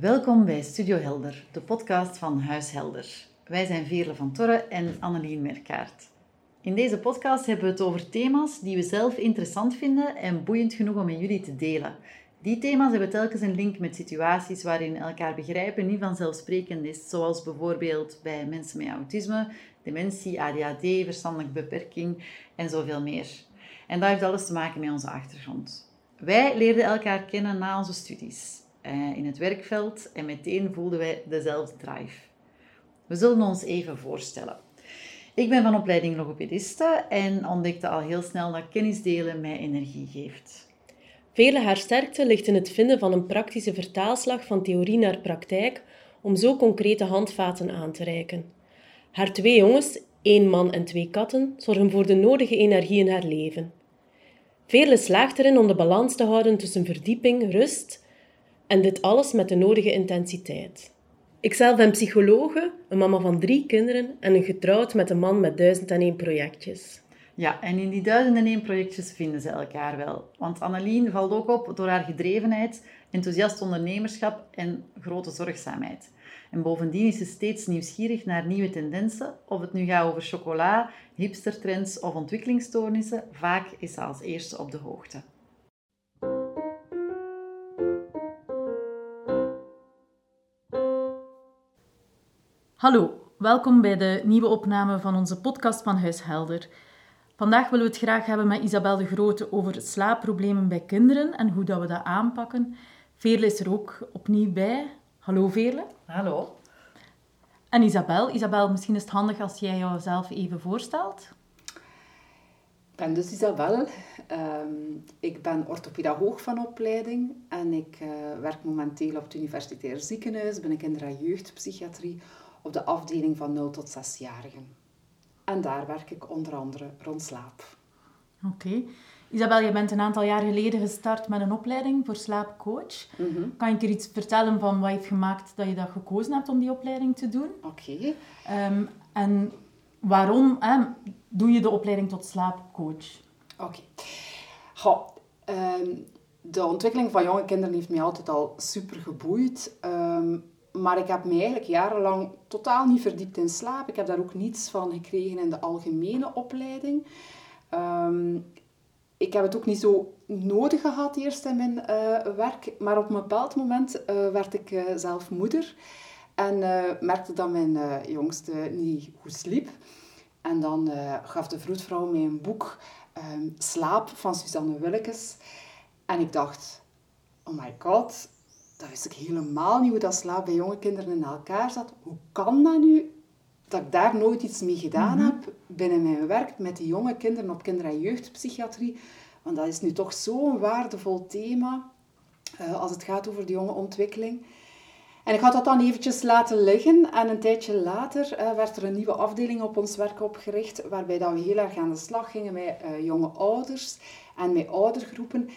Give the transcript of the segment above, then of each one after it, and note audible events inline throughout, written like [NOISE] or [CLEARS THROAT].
Welkom bij Studio Helder, de podcast van Huis Helder. Wij zijn Veerle van Torre en Annelien Merkaert. In deze podcast hebben we het over thema's die we zelf interessant vinden en boeiend genoeg om met jullie te delen. Die thema's hebben telkens een link met situaties waarin elkaar begrijpen niet vanzelfsprekend is, zoals bijvoorbeeld bij mensen met autisme, dementie, ADHD, verstandelijke beperking en zoveel meer. En dat heeft alles te maken met onze achtergrond. Wij leerden elkaar kennen na onze studies, eh, in het werkveld, en meteen voelden wij dezelfde drive. We zullen ons even voorstellen. Ik ben van opleiding logopediste en ontdekte al heel snel dat kennis delen mij energie geeft. Vele haar sterkte ligt in het vinden van een praktische vertaalslag van theorie naar praktijk om zo concrete handvaten aan te reiken. Haar twee jongens, één man en twee katten, zorgen voor de nodige energie in haar leven. Veerle slaagt erin om de balans te houden tussen verdieping, rust en dit alles met de nodige intensiteit. Ikzelf ben psychologe, een mama van drie kinderen en een getrouwd met een man met duizend en één projectjes. Ja, en in die duizend en één projectjes vinden ze elkaar wel. Want Annelien valt ook op door haar gedrevenheid, enthousiast ondernemerschap en grote zorgzaamheid. En bovendien is ze steeds nieuwsgierig naar nieuwe tendensen, of het nu gaat over chocola, hipstertrends of ontwikkelingsstoornissen, vaak is ze als eerste op de hoogte. Hallo, welkom bij de nieuwe opname van onze podcast van Huis Helder. Vandaag willen we het graag hebben met Isabel de Grote over slaapproblemen bij kinderen en hoe dat we dat aanpakken. Veerle is er ook opnieuw bij. Hallo Veerle. Hallo. En Isabel. Isabel, misschien is het handig als jij jezelf even voorstelt. Ik ben dus Isabel. Ehm, ik ben orthopedagoog van opleiding en ik uh, werk momenteel op het Universitair Ziekenhuis, ben ik kinder- en jeugdpsychiatrie op de afdeling van 0 tot 6-jarigen. En daar werk ik onder andere rond slaap. Oké. Isabel, je bent een aantal jaar geleden gestart met een opleiding voor slaapcoach. Mhm. Kan je er iets vertellen van wat heeft gemaakt dat je dat gekozen hebt om die opleiding te doen? Oké. Ehm, en waarom hè, doe je de opleiding tot slaapcoach? Oké. Goh, ehm, de ontwikkeling van jonge kinderen heeft mij altijd al super geboeid. Ehm, maar ik heb me eigenlijk jarenlang totaal niet verdiept in slaap. Ik heb daar ook niets van gekregen in de algemene opleiding. Ehm, ik heb het ook niet zo nodig gehad eerst in mijn eh, werk. Maar op een bepaald moment eh, werd ik eh, zelf moeder. En merkte dat mijn jongste niet goed sliep. En dan gaf de vroedvrouw mij een boek, ehm, Slaap, van Suzanne Willekes. En ik dacht, oh my god, dat wist ik helemaal niet hoe dat slaap bij jonge kinderen in elkaar zat. Hoe kan dat nu dat ik daar nooit iets mee gedaan heb binnen mijn werk met die jonge kinderen op kinder- en jeugdpsychiatrie? Want dat is nu toch zo'n waardevol thema uh, als het gaat over de jonge ontwikkeling. En ik had dat dan eventjes laten liggen en een tijdje later uh, werd er een nieuwe afdeling op ons werk opgericht waarbij dat we heel erg aan de slag gingen met uh, jonge ouders en met oudergroepen.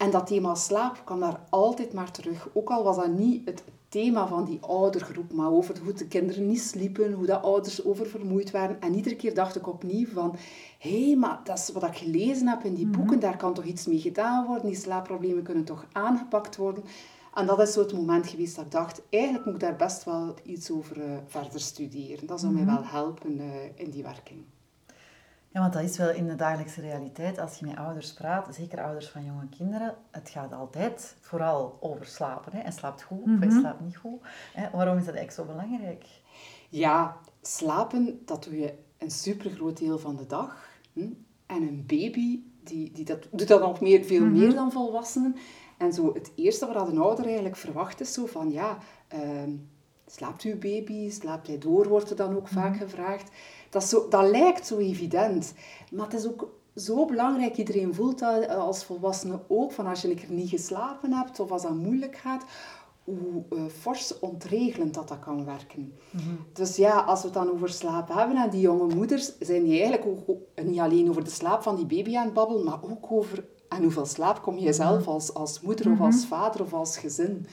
En dat thema slaap kwam daar altijd maar terug. Ook al was dat niet het thema van die oudergroep, maar over hoe de kinderen niet sliepen, hoe de ouders oververmoeid waren. En iedere keer dacht ik opnieuw van, hé, hey, maar dat is wat ik gelezen heb in die Mhm. boeken, daar kan toch iets mee gedaan worden, die slaapproblemen kunnen toch aangepakt worden. En dat is zo het moment geweest dat ik dacht, eigenlijk moet ik daar best wel iets over uh, verder studeren. Dat zou Mhm. mij wel helpen uh, in die werking. Ja, want dat is wel in de dagelijkse realiteit. Als je met ouders praat, zeker ouders van jonge kinderen, het gaat altijd vooral over slapen. Hè. En slaapt goed of hij slaapt niet goed. Hè. Waarom is dat eigenlijk zo belangrijk? Ja, slapen, dat doe je een supergroot deel van de dag. Hm? En een baby, die, die dat, doet dat nog meer, veel meer dan volwassenen. En zo het eerste wat een ouder eigenlijk verwacht is zo van, ja, ehm, slaapt uw baby, slaapt hij door, wordt er dan ook vaak gevraagd. Dat, zo, dat lijkt zo evident, maar het is ook zo belangrijk. Iedereen voelt dat eh, als volwassene ook, van als je een keer niet geslapen hebt of als dat moeilijk gaat, hoe uh, fors ontregelend dat dat kan werken. Dus ja, als we het dan over slaap hebben en die jonge moeders, zijn die eigenlijk ook niet alleen over de slaap van die baby aan het babbelen, maar ook over en hoeveel slaap kom je zelf als, als moeder of als vader of als gezin.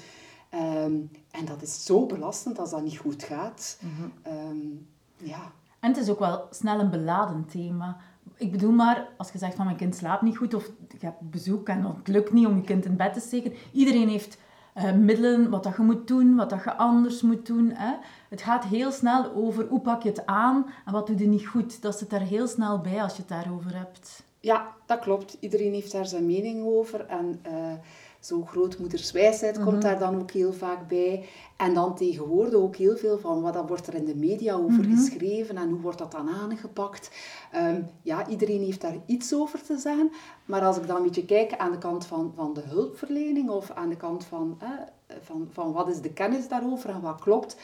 Um, en dat is zo belastend als dat niet goed gaat. Um, ja. En het is ook wel snel een beladen thema. Ik bedoel maar, als je zegt van mijn kind slaapt niet goed of je hebt bezoek en het lukt niet om je kind in bed te steken. Iedereen heeft eh, middelen, wat dat je moet doen, wat dat je anders moet doen. Hè. Het gaat heel snel over hoe pak je het aan en wat doe je niet goed. Dat zit daar heel snel bij als je het daarover hebt. Ja, dat klopt. Iedereen heeft daar zijn mening over. En uh, zo grootmoederswijsheid komt mhm. daar dan ook heel vaak bij. En dan tegenwoordig ook heel veel van wat wordt er in de media over mhm. geschreven en hoe wordt dat dan aangepakt. Um, ja, iedereen heeft daar iets over te zeggen. Maar als ik dan een beetje kijk aan de kant van, van de hulpverlening of aan de kant van, eh, van, van wat is de kennis daarover en wat klopt,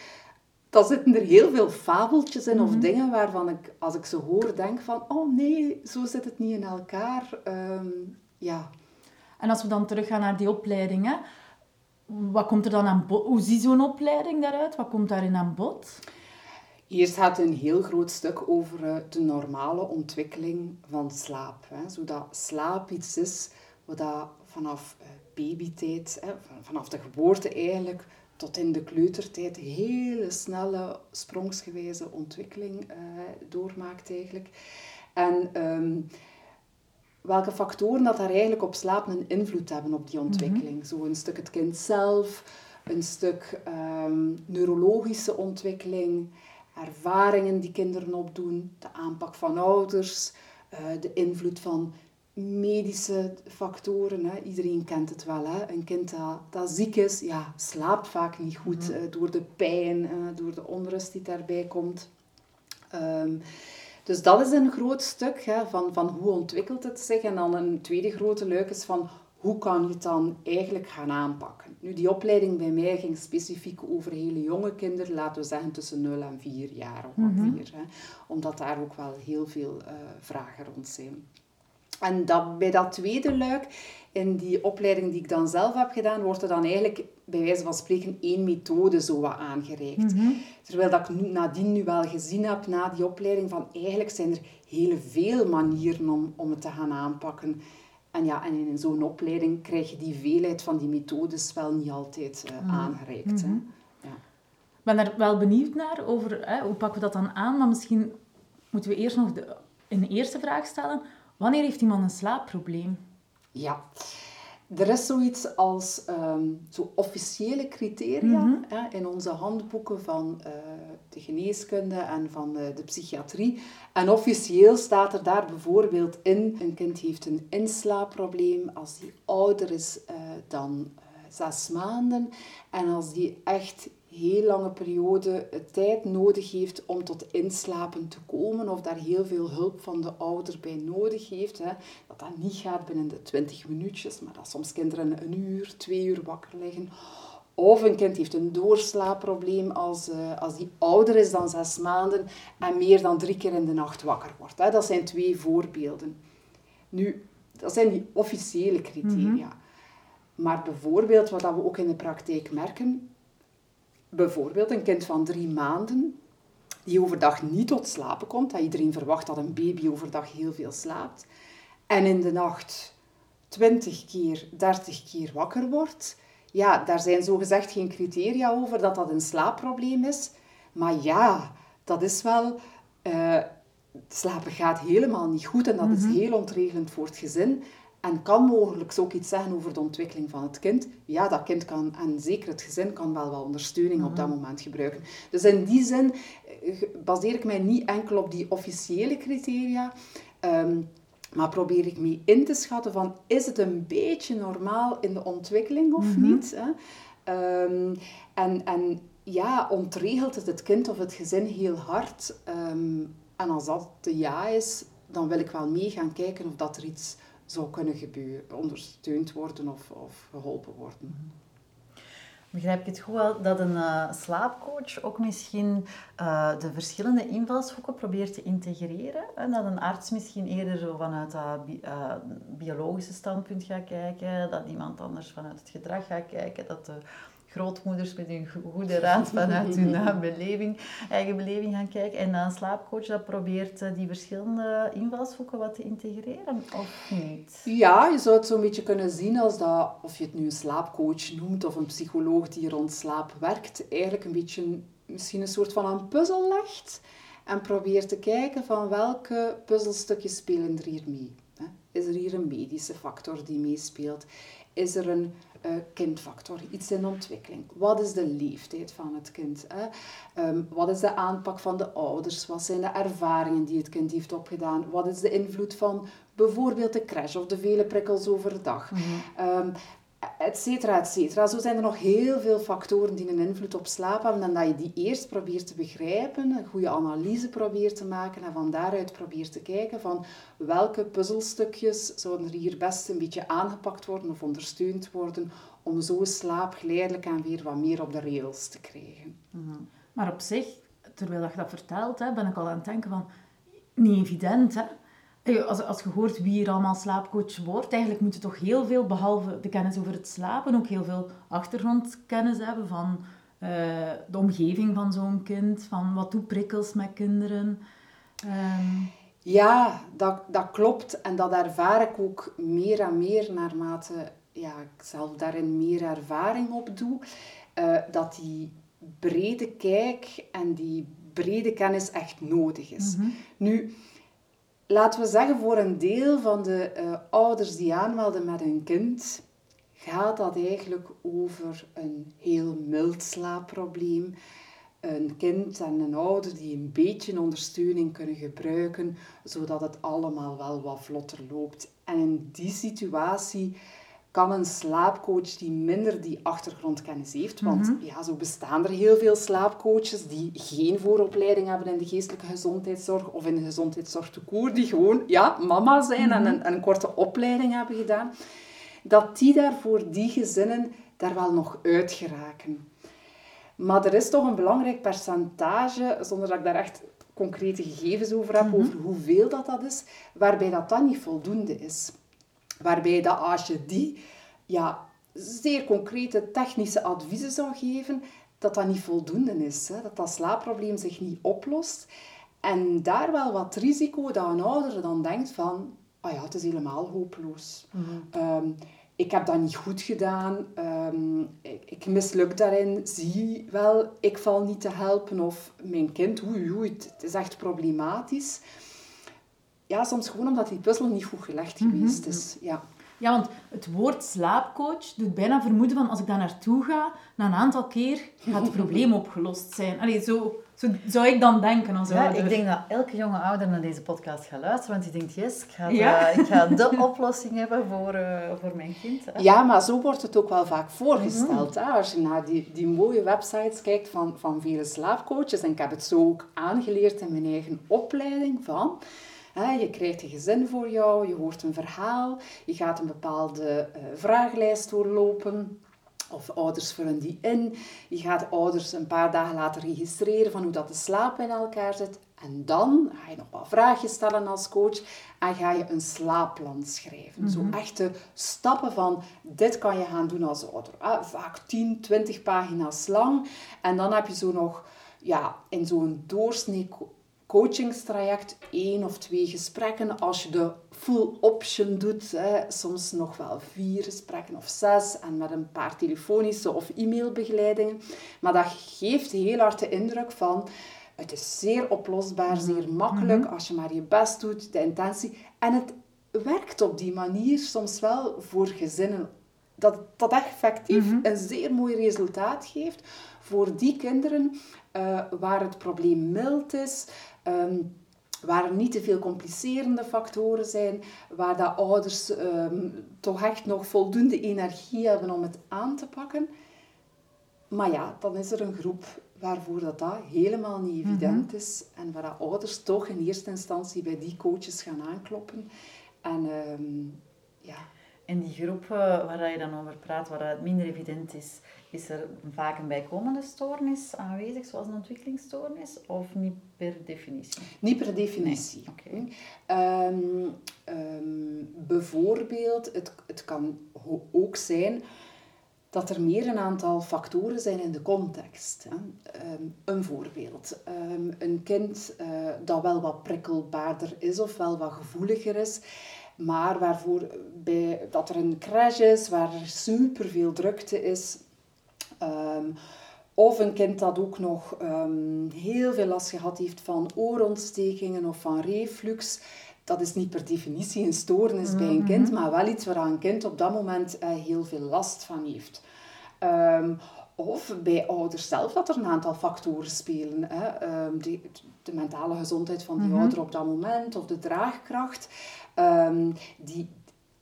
dan zitten er heel veel fabeltjes in of mhm. dingen waarvan ik, als ik ze hoor, denk van, oh nee, zo zit het niet in elkaar. Ehm, ja. En als we dan teruggaan naar die opleidingen, wat komt er dan aan? Hoe ziet zo'n opleiding daaruit? Wat komt daarin aan bod? Eerst gaat een heel groot stuk over eh, de normale ontwikkeling van slaap. Hè. Zodat slaap iets is wat vanaf eh, babytijd, vanaf de geboorte eigenlijk, tot in de kleutertijd hele snelle, sprongsgewijze ontwikkeling uh, doormaakt eigenlijk. En ehm, welke factoren dat daar eigenlijk op slaap een invloed hebben op die mhm. ontwikkeling. Zo een stuk het kind zelf, een stuk ehm, neurologische ontwikkeling, ervaringen die kinderen opdoen, de aanpak van ouders, uh, de invloed van medische factoren. Hè. Iedereen kent het wel. Hè. Een kind dat, dat ziek is, ja, slaapt vaak niet goed mm door de pijn, uh, door de onrust die daarbij komt. Um, dus dat is een groot stuk hè, van, van hoe ontwikkelt het zich. En dan een tweede grote luik is van hoe kan je het dan eigenlijk gaan aanpakken. Nu, die opleiding bij mij ging specifiek over hele jonge kinderen, laten we zeggen tussen 0 en 4 jaar ongeveer. Mm hè, omdat daar ook wel heel veel uh, vragen rond zijn. En dat, bij dat tweede luik, in die opleiding die ik dan zelf heb gedaan, wordt er dan eigenlijk bij wijze van spreken één methode zo wat aangereikt. Mhm. Terwijl dat ik nadien nu wel gezien heb, na die opleiding, van eigenlijk zijn er heel veel manieren om, om het te gaan aanpakken. En ja, en in zo'n opleiding krijg je die veelheid van die methodes wel niet altijd uh, aangereikt. Hè. Mhm. Ja. Ik ben er wel benieuwd naar, over hè, hoe pakken we dat dan aan, maar misschien moeten we eerst nog de, een eerste vraag stellen. Wanneer heeft iemand een slaapprobleem? Ja, er is zoiets als um, zo officiële criteria mhm. hè, in onze handboeken van uh, de geneeskunde en van uh, de psychiatrie. En officieel staat er daar bijvoorbeeld in, een kind heeft een inslaapprobleem als die ouder is uh, dan zes maanden. En als die echt heel lange periode tijd nodig heeft om tot inslapen te komen of daar heel veel hulp van de ouder bij nodig heeft. Hè. Dat dat niet gaat binnen de 20 minuutjes, maar dat soms kinderen een uur, twee uur wakker liggen. Of een kind heeft een doorslaapprobleem als, uh, als die ouder is dan zes maanden en meer dan drie keer in de nacht wakker wordt. Hè. Dat zijn twee voorbeelden. Nu, dat zijn die officiële criteria. Mhm. Maar bijvoorbeeld, wat we ook in de praktijk merken, bijvoorbeeld een kind van drie maanden die overdag niet tot slapen komt. Iedereen verwacht dat een baby overdag heel veel slaapt. En in de nacht 20 keer, 30 keer wakker wordt. Ja, daar zijn zogezegd geen criteria over dat dat een slaapprobleem is. Maar ja, dat is wel... Uh, slapen gaat helemaal niet goed en dat is mhm. heel ontregelend voor het gezin. En kan mogelijk ook iets zeggen over de ontwikkeling van het kind. Ja, dat kind kan, en zeker het gezin, kan wel wat ondersteuning op dat mhm. moment gebruiken. Dus in die zin eh, baseer ik mij niet enkel op die officiële criteria, ehm, maar probeer ik mee in te schatten van, is het een beetje normaal in de ontwikkeling of mhm. niet? Hè? Ehm, en, en ja, ontregelt het het kind of het gezin heel hard? Ehm, en als dat de ja is, dan wil ik wel mee gaan kijken of dat er iets zou kunnen gebeuren, ondersteund worden of, of geholpen worden. Begrijp ik het goed dat een uh, slaapcoach ook misschien uh, de verschillende invalshoeken probeert te integreren? En dat een arts misschien eerder zo vanuit dat uh, biologische standpunt gaat kijken, dat iemand anders vanuit het gedrag gaat kijken, dat de grootmoeders met hun goede raad vanuit hun [LAUGHS] beleving, eigen beleving gaan kijken. En een slaapcoach dat probeert eh, die verschillende invalshoeken wat te integreren, of niet? Ja, je zou het zo'n beetje kunnen zien als dat, of je het nu een slaapcoach noemt of een psycholoog die rond slaap werkt, eigenlijk een beetje misschien een soort van een puzzel legt en probeert te kijken van welke puzzelstukjes spelen er hier mee. Is er hier een medische factor die meespeelt? Is er een kindfactor, iets in ontwikkeling? Wat is de leeftijd van het kind? Hè? Ehm, wat is de aanpak van de ouders? Wat zijn de ervaringen die het kind heeft opgedaan? Wat is de invloed van bijvoorbeeld de crash of de vele prikkels overdag? Mm et cetera, et cetera. Zo zijn er nog heel veel factoren die een invloed op slaap hebben. En dat je die eerst probeert te begrijpen, een goede analyse probeert te maken en van daaruit probeert te kijken van welke puzzelstukjes zouden er hier best een beetje aangepakt worden of ondersteund worden om zo slaap geleidelijk en weer wat meer op de rails te krijgen. Mhm. Maar op zich, terwijl je dat vertelt, ben ik al aan het denken van, niet evident hè? Als, als je hoort wie er allemaal slaapcoach wordt, eigenlijk moet je toch heel veel, behalve de kennis over het slapen, ook heel veel achtergrondkennis hebben van uh, de omgeving van zo'n kind, van wat doet prikkels met kinderen. Um... Ja, dat, dat klopt. En dat ervaar ik ook meer en meer naarmate ja, ik zelf daarin meer ervaring op doe. Uh, dat die brede kijk en die brede kennis echt nodig is. Mm -hmm. Nu, laten we zeggen, voor een deel van de uh, ouders die aanmelden met een kind, gaat dat eigenlijk over een heel mild slaapprobleem. Een kind en een ouder die een beetje ondersteuning kunnen gebruiken, zodat het allemaal wel wat vlotter loopt. En in die situatie kan een slaapcoach die minder die achtergrondkennis heeft, want mhm. ja, zo bestaan er heel veel slaapcoaches die geen vooropleiding hebben in de geestelijke gezondheidszorg of in de gezondheidszorg te koer, die gewoon ja, mama zijn en, een, een korte opleiding hebben gedaan, dat die daar voor die gezinnen daar wel nog uit geraken. Maar er is toch een belangrijk percentage, zonder dat ik daar echt concrete gegevens over heb, mhm. over hoeveel dat, dat is, waarbij dat dan niet voldoende is. Waarbij dat als je die ja, zeer concrete technische adviezen zou geven, dat dat niet voldoende is. Hè? Dat dat slaapprobleem zich niet oplost. En daar wel wat risico dat een ouder dan denkt van, ah ja, het is helemaal hopeloos. Mhm. Ehm, ik heb dat niet goed gedaan, um, ik, ik, misluk daarin, zie wel, ik val niet te helpen of mijn kind, oei oei, het is echt problematisch ja, soms gewoon omdat die puzzel niet goed gelegd mhm. geweest is. Ja. Ja, want het woord slaapcoach doet bijna vermoeden van als ik daar naartoe ga, na een aantal keer gaat het [LAUGHS] probleem opgelost zijn. Allee, zo, zo zou ik dan denken als ja, Ik denk dat elke jonge ouder naar deze podcast gaat luisteren, want die denkt, yes, ik ga, de, ik ga [LAUGHS] de oplossing hebben voor, uh, voor mijn kind. Hè. Ja, maar zo wordt het ook wel vaak voorgesteld. Hè? Als je naar die, die mooie websites kijkt van, van vele slaapcoaches, en ik heb het zo ook aangeleerd in mijn eigen opleiding van je krijgt een gezin voor jou, je hoort een verhaal, je gaat een bepaalde uh, vragenlijst doorlopen. Of ouders vullen die in. Je gaat ouders een paar dagen later registreren van hoe dat de slaap in elkaar zit. En dan ga je nog wat vragen stellen als coach en ga je een slaapplan schrijven. Zo mhm. echte stappen van dit kan je gaan doen als ouder. vaak 10, 20 pagina's lang. En dan heb je zo nog ja, in zo'n doorsnee coachingstraject één of twee gesprekken. Als je de full option doet, hè, soms nog wel vier gesprekken of zes en met een paar telefonische of e-mailbegeleidingen. Maar dat geeft heel hard de indruk van het is zeer oplosbaar, mhm. zeer makkelijk mhm. als je maar je best doet, de intentie. En het werkt op die manier soms wel voor gezinnen. Dat dat effectief mhm. een zeer mooi resultaat geeft voor die kinderen uh, waar het probleem mild is, um, waar er niet te veel complicerende factoren zijn, waar de ouders um, toch echt nog voldoende energie hebben om het aan te pakken. Maar ja, dan is er een groep waarvoor dat, dat helemaal niet mhm. evident is en waar dat ouders toch in eerste instantie bij die coaches gaan aankloppen. En ja, en die groep waar je dan over praat, waar het minder evident is, is er vaak een bijkomende stoornis aanwezig, zoals een ontwikkelingsstoornis, of niet per definitie? Niet per definitie. Nee. Ehm, ehm, bijvoorbeeld, het, het kan ook zijn dat er meer een aantal factoren zijn in de context. Hè. Ehm, een voorbeeld. een kind uh, dat wel wat prikkelbaarder is of wel wat gevoeliger is maar waarvoor bij, dat er een crash is, waar er superveel drukte is. Ehm, of een kind dat ook nog ehm, heel veel last gehad heeft van oorontstekingen of van reflux. dat is niet per definitie een stoornis bij een kind, maar wel iets waar een kind op dat moment uh, heel veel last van heeft. Um, of bij ouders zelf dat er een aantal factoren spelen. Hè. Um, die, de mentale gezondheid van die mm ouder op dat moment, of de draagkracht. Um, die,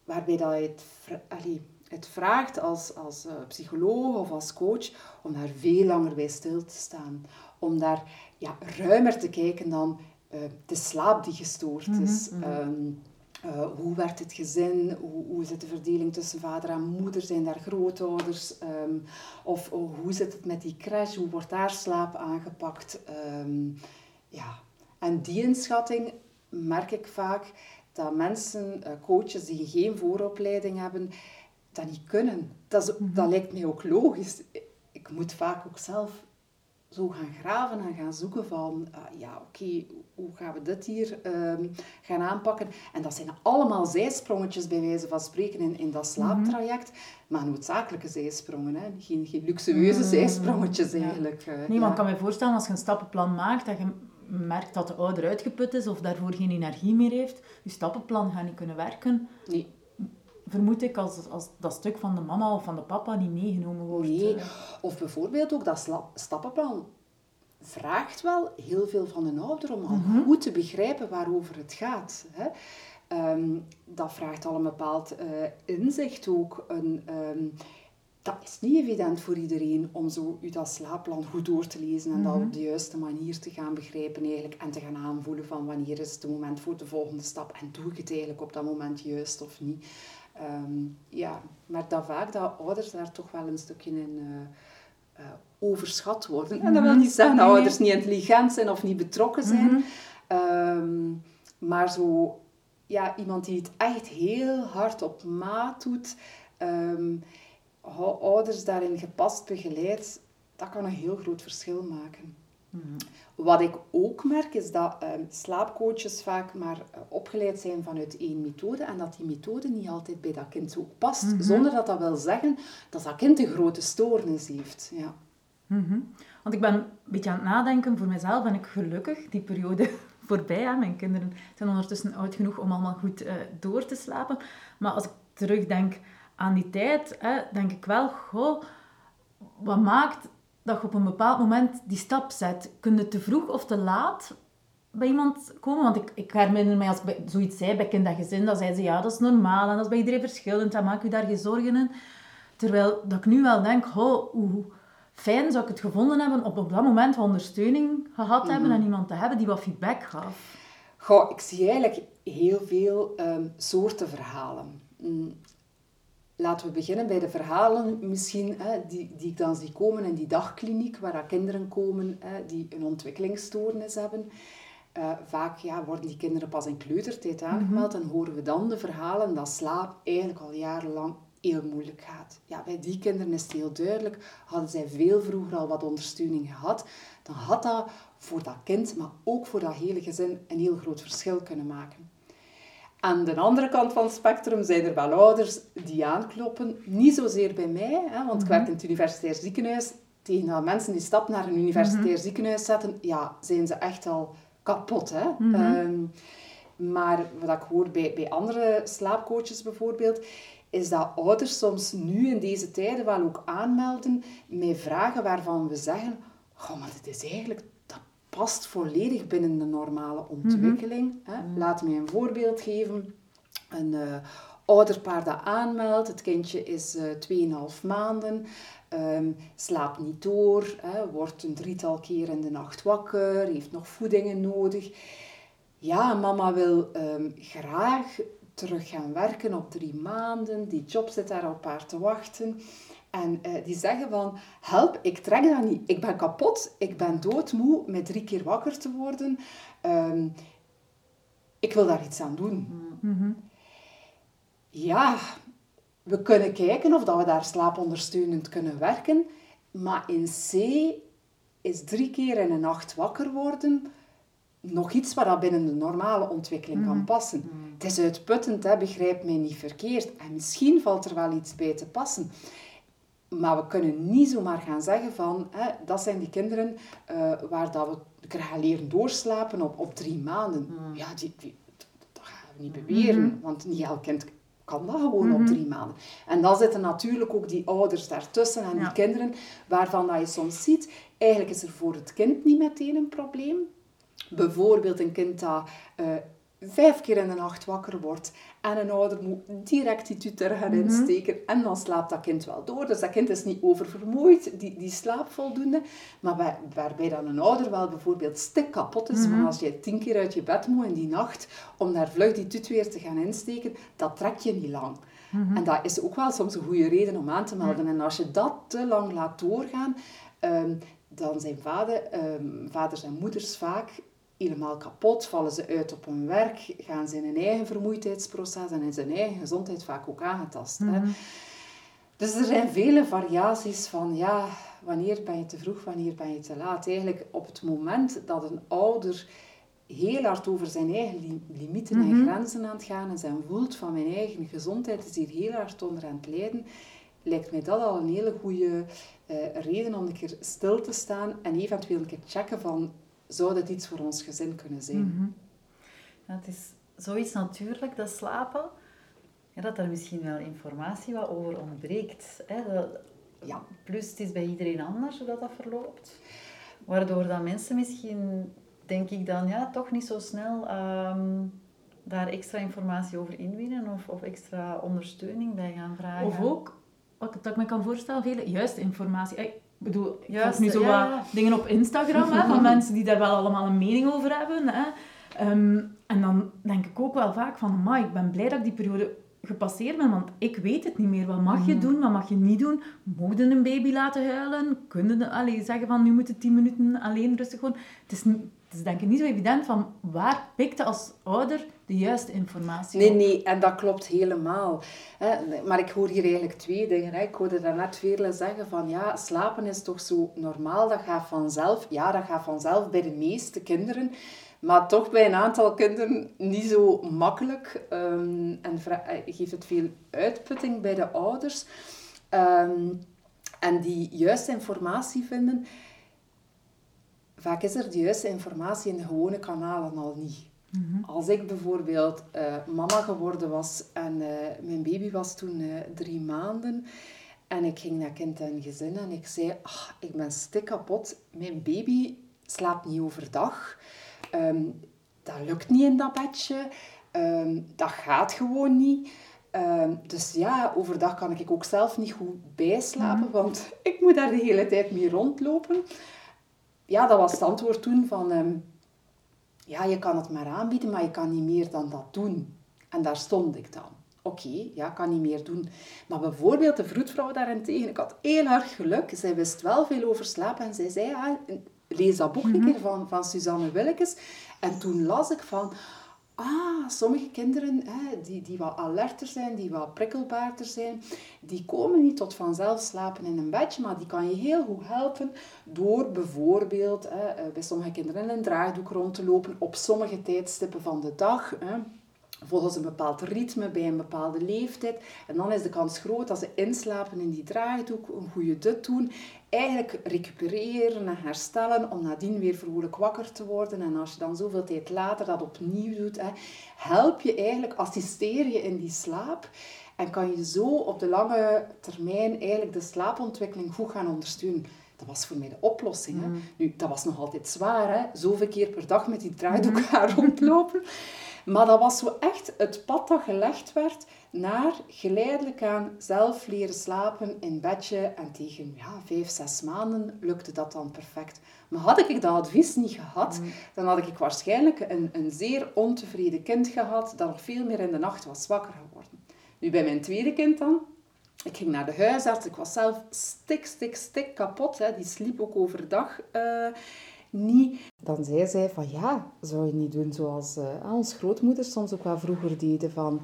waarbij dat het, allee, het vraagt als, als uh, psycholoog of als coach om daar veel langer bij stil te staan. Om daar ja, ruimer te kijken dan uh, de slaap die gestoord is. Mm -hmm. Uh, hoe werkt het gezin? Hoe, hoe zit de verdeling tussen vader en moeder? Zijn daar grootouders? Um, of oh, hoe zit het met die crash? Hoe wordt daar slaap aangepakt? Um, ja. En die inschatting merk ik vaak dat mensen, uh, coaches die geen vooropleiding hebben, dat niet kunnen. Dat, is, dat lijkt mij ook logisch. Ik moet vaak ook zelf zo gaan graven en gaan zoeken van, uh, ja oké, hoe gaan we dit hier um, gaan aanpakken? En dat zijn allemaal zijsprongetjes bij wijze van spreken in, in dat slaaptraject, maar noodzakelijke zijsprongen, hè? Geen, geen luxueuze mm zijsprongetjes eigenlijk. Uh, nee, maar ik kan me voorstellen als je een stappenplan maakt, dat je merkt dat de ouder uitgeput is of daarvoor geen energie meer heeft, je stappenplan gaat niet kunnen werken. Nee vermoed ik, als, als dat stuk van de mama of van de papa niet meegenomen wordt. Nee, of bijvoorbeeld ook dat stappenplan vraagt wel heel veel van een ouder om al mhm. goed te begrijpen waarover het gaat. Hè. Ehm, dat vraagt al een bepaald uh, inzicht ook. Een, um, dat is niet evident voor iedereen om zo u dat slaapplan goed door te lezen en dat mhm. op de juiste manier te gaan begrijpen eigenlijk en te gaan aanvoelen van wanneer is het moment voor de volgende stap en doe ik het eigenlijk op dat moment juist of niet. Um, ja, maar dat vaak dat ouders daar toch wel een stukje in uh, uh, overschat worden. En dat wil niet zeggen dat ouders niet intelligent zijn of niet betrokken zijn. um, maar zo, ja, iemand die het echt heel hard op maat doet, um, ouders daarin gepast begeleidt, dat kan een heel groot verschil maken. Mm wat ik ook merk is dat um, slaapcoaches vaak maar uh, opgeleid zijn vanuit één methode en dat die methode niet altijd bij dat kind ook past. Mhm. Zonder dat dat wil zeggen dat dat kind een grote stoornis heeft. Ja. Mm Want ik ben een beetje aan het nadenken, voor mezelf ben ik gelukkig die periode [LAUGHS] voorbij. Hè. Mijn kinderen zijn ondertussen oud genoeg om allemaal goed uh, door te slapen. Maar als ik terugdenk aan die tijd, hè, denk ik wel, goh, wat maakt dat je op een bepaald moment die stap zet. Kun je te vroeg of te laat bij iemand komen? Want ik, ik herinner mij, als ik zoiets zei bij gezin, dan zeiden ze, ja, dat is normaal en dat is bij iedereen verschillend, dan maak je daar geen zorgen in. Terwijl dat ik nu wel denk, hoe fijn zou ik het gevonden hebben op, op dat moment ondersteuning gehad hebben mhm. en iemand te hebben die wat feedback gaf. Goh, ik zie eigenlijk heel veel um, soorten verhalen. Mm, Laten we beginnen bij de verhalen misschien, hè, die, die ik dan zie komen in die dagkliniek, waar kinderen komen hè, die een ontwikkelingsstoornis hebben. Uh, vaak ja, worden die kinderen pas in kleutertijd mhm. aangemeld en horen we dan de verhalen dat slaap eigenlijk al jarenlang heel moeilijk gaat. Ja, bij die kinderen is het heel duidelijk, hadden zij veel vroeger al wat ondersteuning gehad, dan had dat voor dat kind, maar ook voor dat hele gezin, een heel groot verschil kunnen maken. Aan de andere kant van het spectrum zijn er wel ouders die aankloppen. Niet zozeer bij mij, hè, want ik werk in het universitair ziekenhuis. Tegen dat mensen die stap naar een universitair mhm. ziekenhuis zetten, ja, zijn ze echt al kapot. Hè? Mhm. Ehm, maar wat ik hoor bij, bij andere slaapcoaches bijvoorbeeld, is dat ouders soms nu in deze tijden wel ook aanmelden met vragen waarvan we zeggen, oh, maar dit is eigenlijk past volledig binnen de normale ontwikkeling. hè. Mhm. Laat me een voorbeeld geven. Een uh, ouderpaar dat aanmeldt, het kindje is uh, eh, 2,5 maanden, um, slaapt niet door, hè, wordt een drietal keer in de nacht wakker, heeft nog voedingen nodig. Ja, mama wil um, graag terug gaan werken op drie maanden, die job zit daar op haar te wachten. En uh, die zeggen van, help, ik trek dat niet. Ik ben kapot, ik ben doodmoe met drie keer wakker te worden. Um, ik wil daar iets aan doen. Mm-hmm. Ja, we kunnen kijken of dat we daar slaapondersteunend kunnen werken. Maar in C is drie keer in een nacht wakker worden nog iets wat binnen de normale ontwikkeling kan mm-hmm. passen. Mm-hmm. Het is uitputtend, hè, begrijp mij niet verkeerd. En misschien valt er wel iets bij te passen. Maar we kunnen niet zomaar gaan zeggen van, hè, dat zijn die kinderen uh, waar dat we gaan leren doorslapen op, op drie maanden. Hmm. Ja, die, die, dat gaat niet beweren, want niet elk kind kan dat gewoon op drie maanden. En dan zitten natuurlijk ook die ouders daartussen en die kinderen, waarvan dat je soms ziet, eigenlijk is er voor het kind niet meteen een probleem. Bijvoorbeeld een kind dat eh, vijf keer in de nacht wakker wordt en een ouder moet direct die tutor gaan insteken en dan slaapt dat kind wel door. Dus dat kind is niet oververmoeid, die, die slaapt voldoende. Maar waar- waarbij dan een ouder wel bijvoorbeeld stik kapot is, van als je tien keer uit je bed moet in die nacht om daar vlug die tut weer te gaan insteken, dat trek je niet lang. En dat is ook wel soms een goede reden om aan te melden. En als je dat te lang laat doorgaan, ehm, dan zijn vader, ehm, vaders en moeders vaak helemaal kapot, vallen ze uit op hun werk, gaan ze in hun eigen vermoeidheidsproces en in zijn eigen gezondheid vaak ook aangetast. Hè. Dus er zijn vele variaties van, ja, wanneer ben je te vroeg, wanneer ben je te laat. Eigenlijk op het moment dat een ouder heel hard over zijn eigen li- limieten en grenzen aan het gaan en voelt van mijn eigen gezondheid is hier heel hard onder aan het lijden, lijkt mij dat al een hele goede eh, reden om een keer stil te staan en eventueel een keer checken van, zou dit iets voor ons gezin kunnen zijn? Ja, het is zoiets natuurlijk, dat slapen, ja, dat er misschien wel informatie wat over ontbreekt. Hè? Dat, Ja. Plus, het is bij iedereen anders hoe dat, dat verloopt. Waardoor dat mensen misschien, denk ik dan, ja, toch niet zo snel ehm, daar extra informatie over inwinnen of, of extra ondersteuning bij gaan vragen. Of ook, wat ik- dat ik me kan voorstellen, juiste informatie. Ik bedoel, ik Juist, volg nu zo ja. wat dingen op Instagram hè, van [LAUGHS] mensen die daar wel allemaal een mening over hebben. Hè. Ehm, en dan denk ik ook wel vaak van, "Amai, ik ben blij dat ik die periode gepasseerd ben, want ik weet het niet meer. Wat mag je doen, wat mag je niet doen? Mogen een baby laten huilen? Kunnen allee, zeggen van, nu moet je tien minuten alleen rustig gewoon? Het is, het is denk ik niet zo evident van, waar pikt je als ouder de juiste informatie Nee, op? nee, en dat klopt helemaal. Maar ik hoor hier eigenlijk twee dingen. Ik hoorde daarnet Veerle zeggen van ja, slapen is toch zo normaal, dat gaat vanzelf. Ja, dat gaat vanzelf bij de meeste kinderen. Maar toch bij een aantal kinderen niet zo makkelijk. ehm, en eh, geeft het veel uitputting bij de ouders. Ehm, en die juiste informatie vinden, vaak is er de juiste informatie in de gewone kanalen al niet. Als ik bijvoorbeeld eh, mama geworden was en eh, mijn baby was toen eh, drie maanden en ik ging naar kind en gezin en ik zei, "Ah, ik ben stik kapot, mijn baby slaapt niet overdag, Ehm, dat lukt niet in dat bedje, Ehm, dat gaat gewoon niet. Ehm, dus ja, overdag kan ik ook zelf niet goed bijslapen, want [LAUGHS] ik moet daar de hele tijd mee rondlopen. Ja, dat was het antwoord toen van... ehm, ja, je kan het maar aanbieden, maar je kan niet meer dan dat doen. En daar stond ik dan. Oké, ja, ik kan niet meer doen. Maar bijvoorbeeld de vroedvrouw daarentegen, ik had heel erg geluk. Zij wist wel veel over slapen en zij zei, ja, lees dat boek een keer van, van Suzanne Willekes. En toen las ik van, ah, sommige kinderen hè, die, die wat alerter zijn, die wat prikkelbaarder zijn, die komen niet tot vanzelf slapen in een bedje, maar die kan je heel goed helpen door bijvoorbeeld hè, eh, bij sommige kinderen in een draagdoek rond te lopen op sommige tijdstippen van de dag. Hè volgens een bepaald ritme bij een bepaalde leeftijd. En dan is de kans groot dat ze inslapen in die draagdoek, een goede dut doen, eigenlijk recupereren en herstellen om nadien weer vrolijk wakker te worden. En als je dan zoveel tijd later dat opnieuw doet, hè, help je eigenlijk, assisteer je in die slaap en kan je zo op de lange termijn eigenlijk de slaapontwikkeling goed gaan ondersteunen. Dat was voor mij de oplossing. Hè. Nu, dat was nog altijd zwaar, hè? zoveel keer per dag met die draagdoek gaan rondlopen. [LAUGHS] Maar dat was zo echt het pad dat gelegd werd naar geleidelijk aan zelf leren slapen in bedje. En tegen ja, vijf, zes maanden lukte dat dan perfect. Maar had ik dat advies niet gehad, dan had ik waarschijnlijk een, een zeer ontevreden kind gehad dat nog veel meer in de nacht was wakker geworden. Nu bij mijn tweede kind dan, ik ging naar de huisarts. Ik was zelf stik, stik, stik kapot. Hè. Die sliep ook overdag eh, niet. Dan zei zij van ja, zou je niet doen zoals uh, ons grootmoeders soms ook wel vroeger deden. Van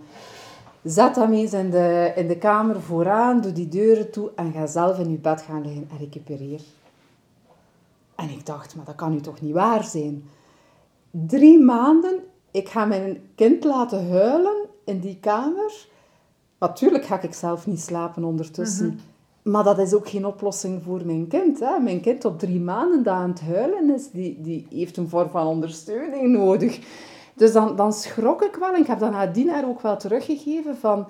zet hem eens in de, in de kamer vooraan, doe die deuren toe en ga zelf in je bed gaan liggen en recupereer. En ik dacht, maar dat kan nu toch niet waar zijn? Drie maanden, ik ga mijn kind laten huilen in die kamer. Natuurlijk ga ik zelf niet slapen ondertussen. -hmm. Maar dat is ook geen oplossing voor mijn kind. Hè. Mijn kind op drie maanden dat aan het huilen is, die, die heeft een vorm van ondersteuning nodig. Dus dan, dan schrok ik wel, en ik heb dat nadien haar ook wel teruggegeven, van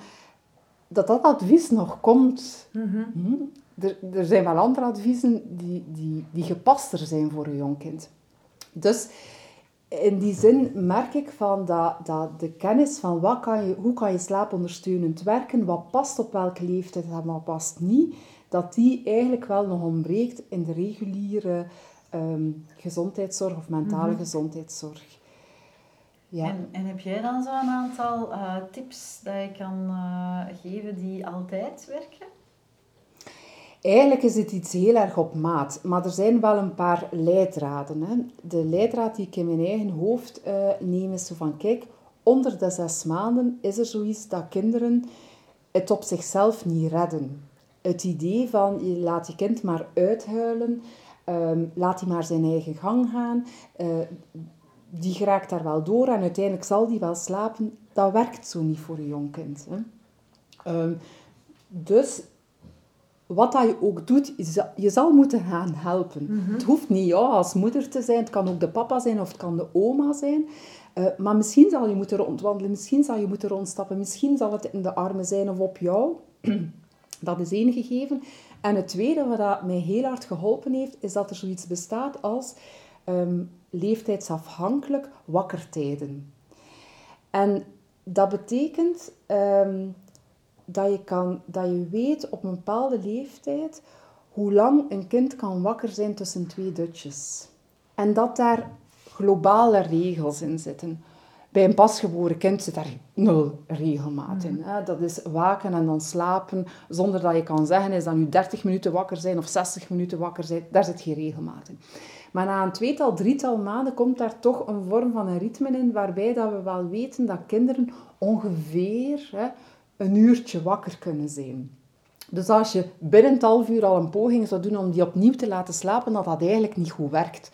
dat dat advies nog komt. Hm? Er, er zijn wel andere adviezen die, die, die gepaster zijn voor een jong kind. Dus in die zin merk ik van dat, dat de kennis van wat kan je, hoe kan je slaapondersteunend werken, wat past op welke leeftijd en wat past niet, dat die eigenlijk wel nog ontbreekt in de reguliere ehm, gezondheidszorg of mentale gezondheidszorg. Ja. En, en, heb jij dan zo'n aantal uh, tips dat je kan uh, geven die altijd werken? Eigenlijk is het iets heel erg op maat, maar er zijn wel een paar leidraden. Hè. De leidraad die ik in mijn eigen hoofd uh, neem is zo van, kijk, onder de zes maanden is er zoiets dat kinderen het op zichzelf niet redden. Het idee van, je laat je kind maar uithuilen, um, laat hij maar zijn eigen gang gaan, uh, die geraakt daar wel door en uiteindelijk zal die wel slapen, dat werkt zo niet voor een jong kind. Hè. Um, dus wat dat je ook doet, je zal moeten gaan helpen. Mhm. Het hoeft niet jou als moeder te zijn, het kan ook de papa zijn of het kan de oma zijn. Uh, maar misschien zal je moeten rondwandelen, misschien zal je moeten rondstappen, misschien zal het in de armen zijn of op jou. [CLEARS THROAT] dat is één gegeven. En het tweede wat dat mij heel hard geholpen heeft, is dat er zoiets bestaat als um, leeftijdsafhankelijk wakkertijden. En dat betekent um, dat je, kan, dat je weet op een bepaalde leeftijd hoe lang een kind kan wakker zijn tussen twee dutjes. En dat daar globale regels in zitten. Bij een pasgeboren kind zit daar nul regelmaat in. Mm. Dat is waken en dan slapen, zonder dat je kan zeggen, is dat nu 30 minuten wakker zijn of 60 minuten wakker zijn. Daar zit geen regelmaat in. Maar na een tweetal, drietal maanden komt daar toch een vorm van een ritme in, waarbij dat we wel weten dat kinderen ongeveer hè, een uurtje wakker kunnen zijn. Dus als je binnen een half uur al een poging zou doen om die opnieuw te laten slapen, dat dat eigenlijk niet goed werkt.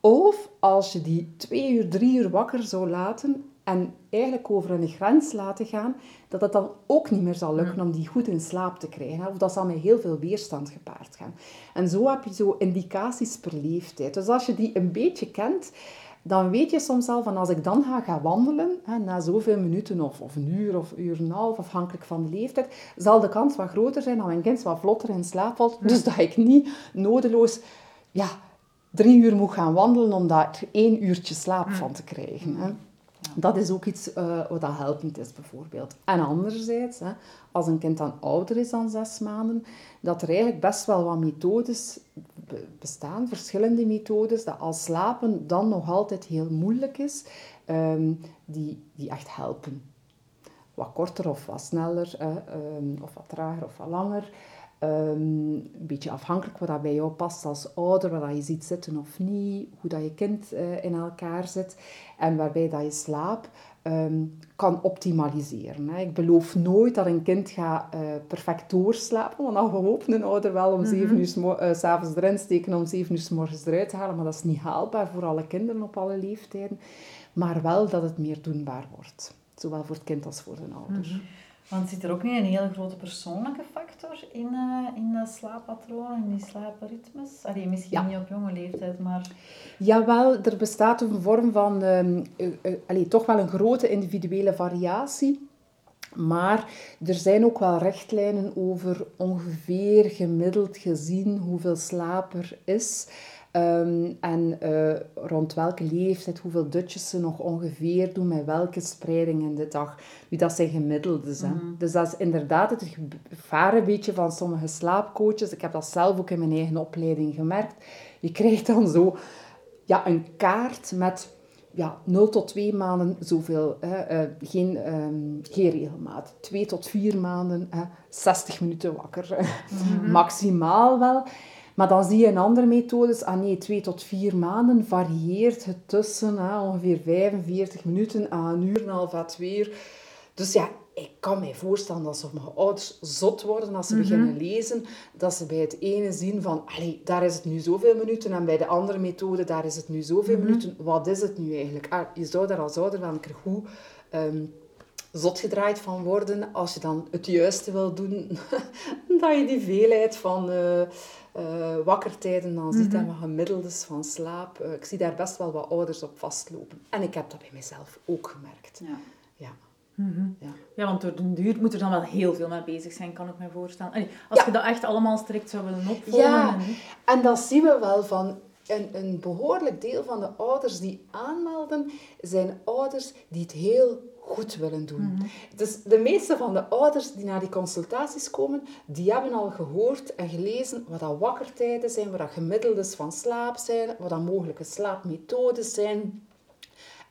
Of als je die twee uur, drie uur wakker zou laten en eigenlijk over een grens laten gaan, dat het dan ook niet meer zal lukken om die goed in slaap te krijgen. Of dat zal met heel veel weerstand gepaard gaan. En zo heb je zo indicaties per leeftijd. Dus als je die een beetje kent, dan weet je soms al van als ik dan ga gaan wandelen, hè, na zoveel minuten of, of een uur of uur en een half, afhankelijk van de leeftijd, zal de kans wat groter zijn dat mijn kind wat vlotter in slaap valt. Dus dat ik niet nodeloos ja, drie uur moet gaan wandelen om daar één uurtje slaap van te krijgen. Hè. Dat is ook iets uh, wat helpend is, bijvoorbeeld. En anderzijds, hè, als een kind dan ouder is dan zes maanden, dat er eigenlijk best wel wat methodes bestaan, verschillende methodes, dat als slapen dan nog altijd heel moeilijk is, um, die, die echt helpen. Wat korter of wat sneller, um, of wat trager of wat langer. Um, een beetje afhankelijk wat dat bij jou past als ouder, wat je ziet zitten of niet, hoe dat je kind uh, in elkaar zit en waarbij dat je slaap um, kan optimaliseren. Hè. Ik beloof nooit dat een kind gaat uh, perfect doorslapen, want dan hopen een ouder wel om zeven mm -hmm. uur uh, s avonds erin steken om zeven uur s morgens eruit te halen, maar dat is niet haalbaar voor alle kinderen op alle leeftijden. Maar wel dat het meer doenbaar wordt, zowel voor het kind als voor de ouder. Mm -hmm. Want zit er ook niet een hele grote persoonlijke factor in, uh, in dat slaappatroon, in die slaapritmes? Allee, misschien ja. niet op jonge leeftijd, maar... Jawel, er bestaat een vorm van... Um, uh, uh, allee, toch wel een grote individuele variatie. Maar er zijn ook wel richtlijnen over ongeveer gemiddeld gezien hoeveel slaap er is. Um, en uh, rond welke leeftijd, hoeveel dutjes ze nog ongeveer doen, met welke spreiding in de dag. Nu, dat zijn gemiddeldes. Hè. Mm. Dus dat is inderdaad het gevaar een beetje van sommige slaapcoaches. Ik heb dat zelf ook in mijn eigen opleiding gemerkt. Je krijgt dan zo ja, een kaart met ja, 0 tot 2 maanden zoveel, hè, uh, geen, um, geen regelmaat. 2 tot 4 maanden, hè, 60 minuten wakker. [LAUGHS] Mm -hmm. Maximaal wel. Maar dan zie je in andere methodes, ah nee, twee tot vier maanden varieert het tussen hè, ongeveer 45 minuten aan een uur en een half à twee uur. Dus ja, ik kan me voorstellen dat sommige ouders zot worden als ze mm -hmm. beginnen lezen. Dat ze bij het ene zien van, allee, daar is het nu zoveel minuten. En bij de andere methode, daar is het nu zoveel mm -hmm. minuten. Wat is het nu eigenlijk? Ah, je zou daar als ouder wel een keer goed um, zot gedraaid van worden. Als je dan het juiste wil doen, [LAUGHS] dat je die veelheid van... Uh, wakkertijden dan ziet en wat gemiddeldes van slaap. Uh, ik zie daar best wel wat ouders op vastlopen. En ik heb dat bij mezelf ook gemerkt. Ja. ja. Ja. ja, want door de duur moet er dan wel heel veel mee bezig zijn, kan ik me voorstellen. als je dat echt allemaal strikt zou willen opvolgen. Ja, en, en dat zien we wel van een, een behoorlijk deel van de ouders die aanmelden, zijn ouders die het heel goed willen doen. Mhm. Dus de meeste van de ouders die naar die consultaties komen, die hebben al gehoord en gelezen wat dat wakkertijden zijn, wat dat gemiddeldes van slaap zijn, wat dat mogelijke slaapmethodes zijn.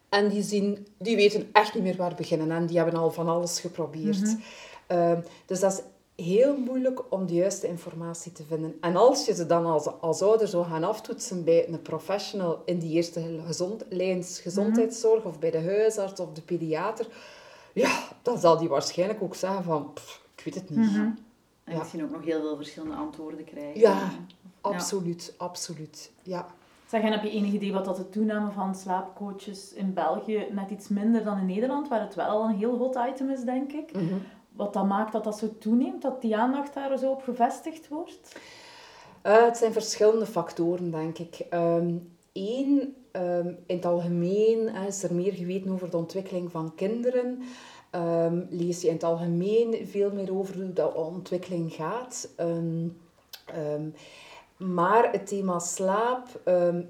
En die, zien, die weten echt niet meer waar beginnen en die hebben al van alles geprobeerd. Mhm. Ehm, dus dat is heel moeilijk om de juiste informatie te vinden. En als je ze dan als, als ouder zou gaan aftoetsen bij een professional in die eerste gezond, lijns gezondheidszorg of bij de huisarts of de pediater, ja, dan zal die waarschijnlijk ook zeggen van, ik weet het niet. Mhm. En misschien ook nog heel veel verschillende antwoorden krijgen. Ja, absoluut, absoluut. Ja. Zeg, en heb je enig idee wat dat de toename van slaapcoaches in België net iets minder dan in Nederland, waar het wel een heel hot item is, denk ik. Mhm wat dan maakt dat dat zo toeneemt, dat die aandacht daar zo op gevestigd wordt? Uh, het zijn verschillende factoren, denk ik. Eén, ehm, ehm, in het algemeen is er meer geweten over de ontwikkeling van kinderen. Um, lees je in het algemeen veel meer over hoe dat ontwikkeling gaat. maar het thema slaap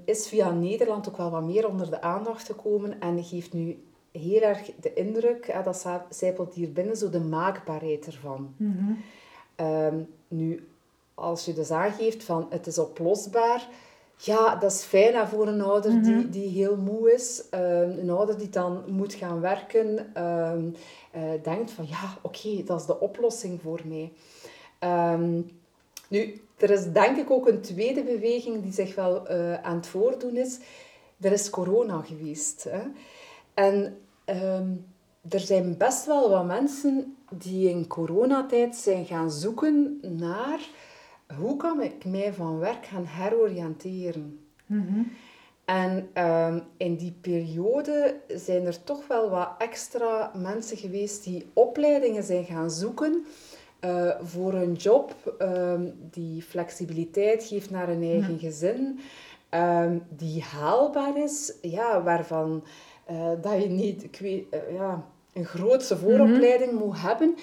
is via Nederland ook wel wat meer onder de aandacht gekomen en geeft nu heel erg de indruk, hè, dat zijpelt hier binnen, zo de maakbaarheid ervan. Mm nu, als je dus aangeeft van het is oplosbaar, ja, dat is fijn voor een ouder die, mhm. die heel moe is. Um, een ouder die dan moet gaan werken, um, uh, denkt van ja, oké, dat is de oplossing voor mij. Nu, er is denk ik ook een tweede beweging die zich wel uh, aan het voordoen is. Er is corona geweest. Hè? En ehm, er zijn best wel wat mensen die in coronatijd zijn gaan zoeken naar hoe kan ik mij van werk gaan heroriënteren. Mm En ehm, in die periode zijn er toch wel wat extra mensen geweest die opleidingen zijn gaan zoeken uh, voor een job ehm, die flexibiliteit geeft naar een eigen mhm. gezin, die haalbaar is, ja, waarvan uh, dat je niet ik weet, uh, ja, een grootse vooropleiding moet hebben.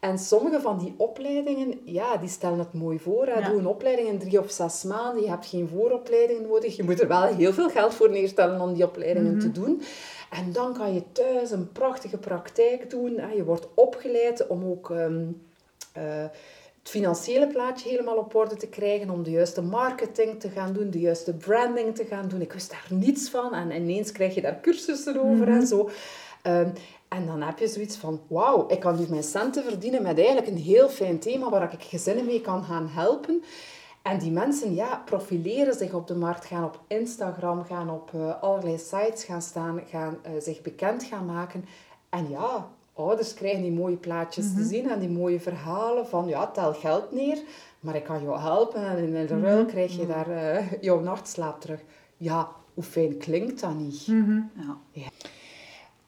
En sommige van die opleidingen, ja, die stellen het mooi voor. Ja. Doe een opleiding in drie of zes maanden. Je hebt geen vooropleiding nodig. Je moet er wel heel veel geld voor neerstellen om die opleidingen mm -hmm. te doen. En dan kan je thuis een prachtige praktijk doen. Je wordt opgeleid om ook... Um, uh, het financiële plaatje helemaal op orde te krijgen, om de juiste marketing te gaan doen, de juiste branding te gaan doen. Ik wist daar niets van en ineens krijg je daar cursussen over en mhm. zo. Um, en dan heb je zoiets van, wauw, ik kan nu mijn centen verdienen met eigenlijk een heel fijn thema waar ik gezinnen mee kan gaan helpen. En die mensen ja, profileren zich op de markt, gaan op Instagram, gaan op uh, allerlei sites gaan staan, gaan uh, zich bekend gaan maken. En ja, ouders krijgen die mooie plaatjes te mhm. zien en die mooie verhalen van ja, tel geld neer, maar ik kan jou helpen en in de ruil mhm. krijg je mhm. daar uh, jouw nachtslaap terug. Ja, hoe fijn klinkt dat niet? Ja. ja.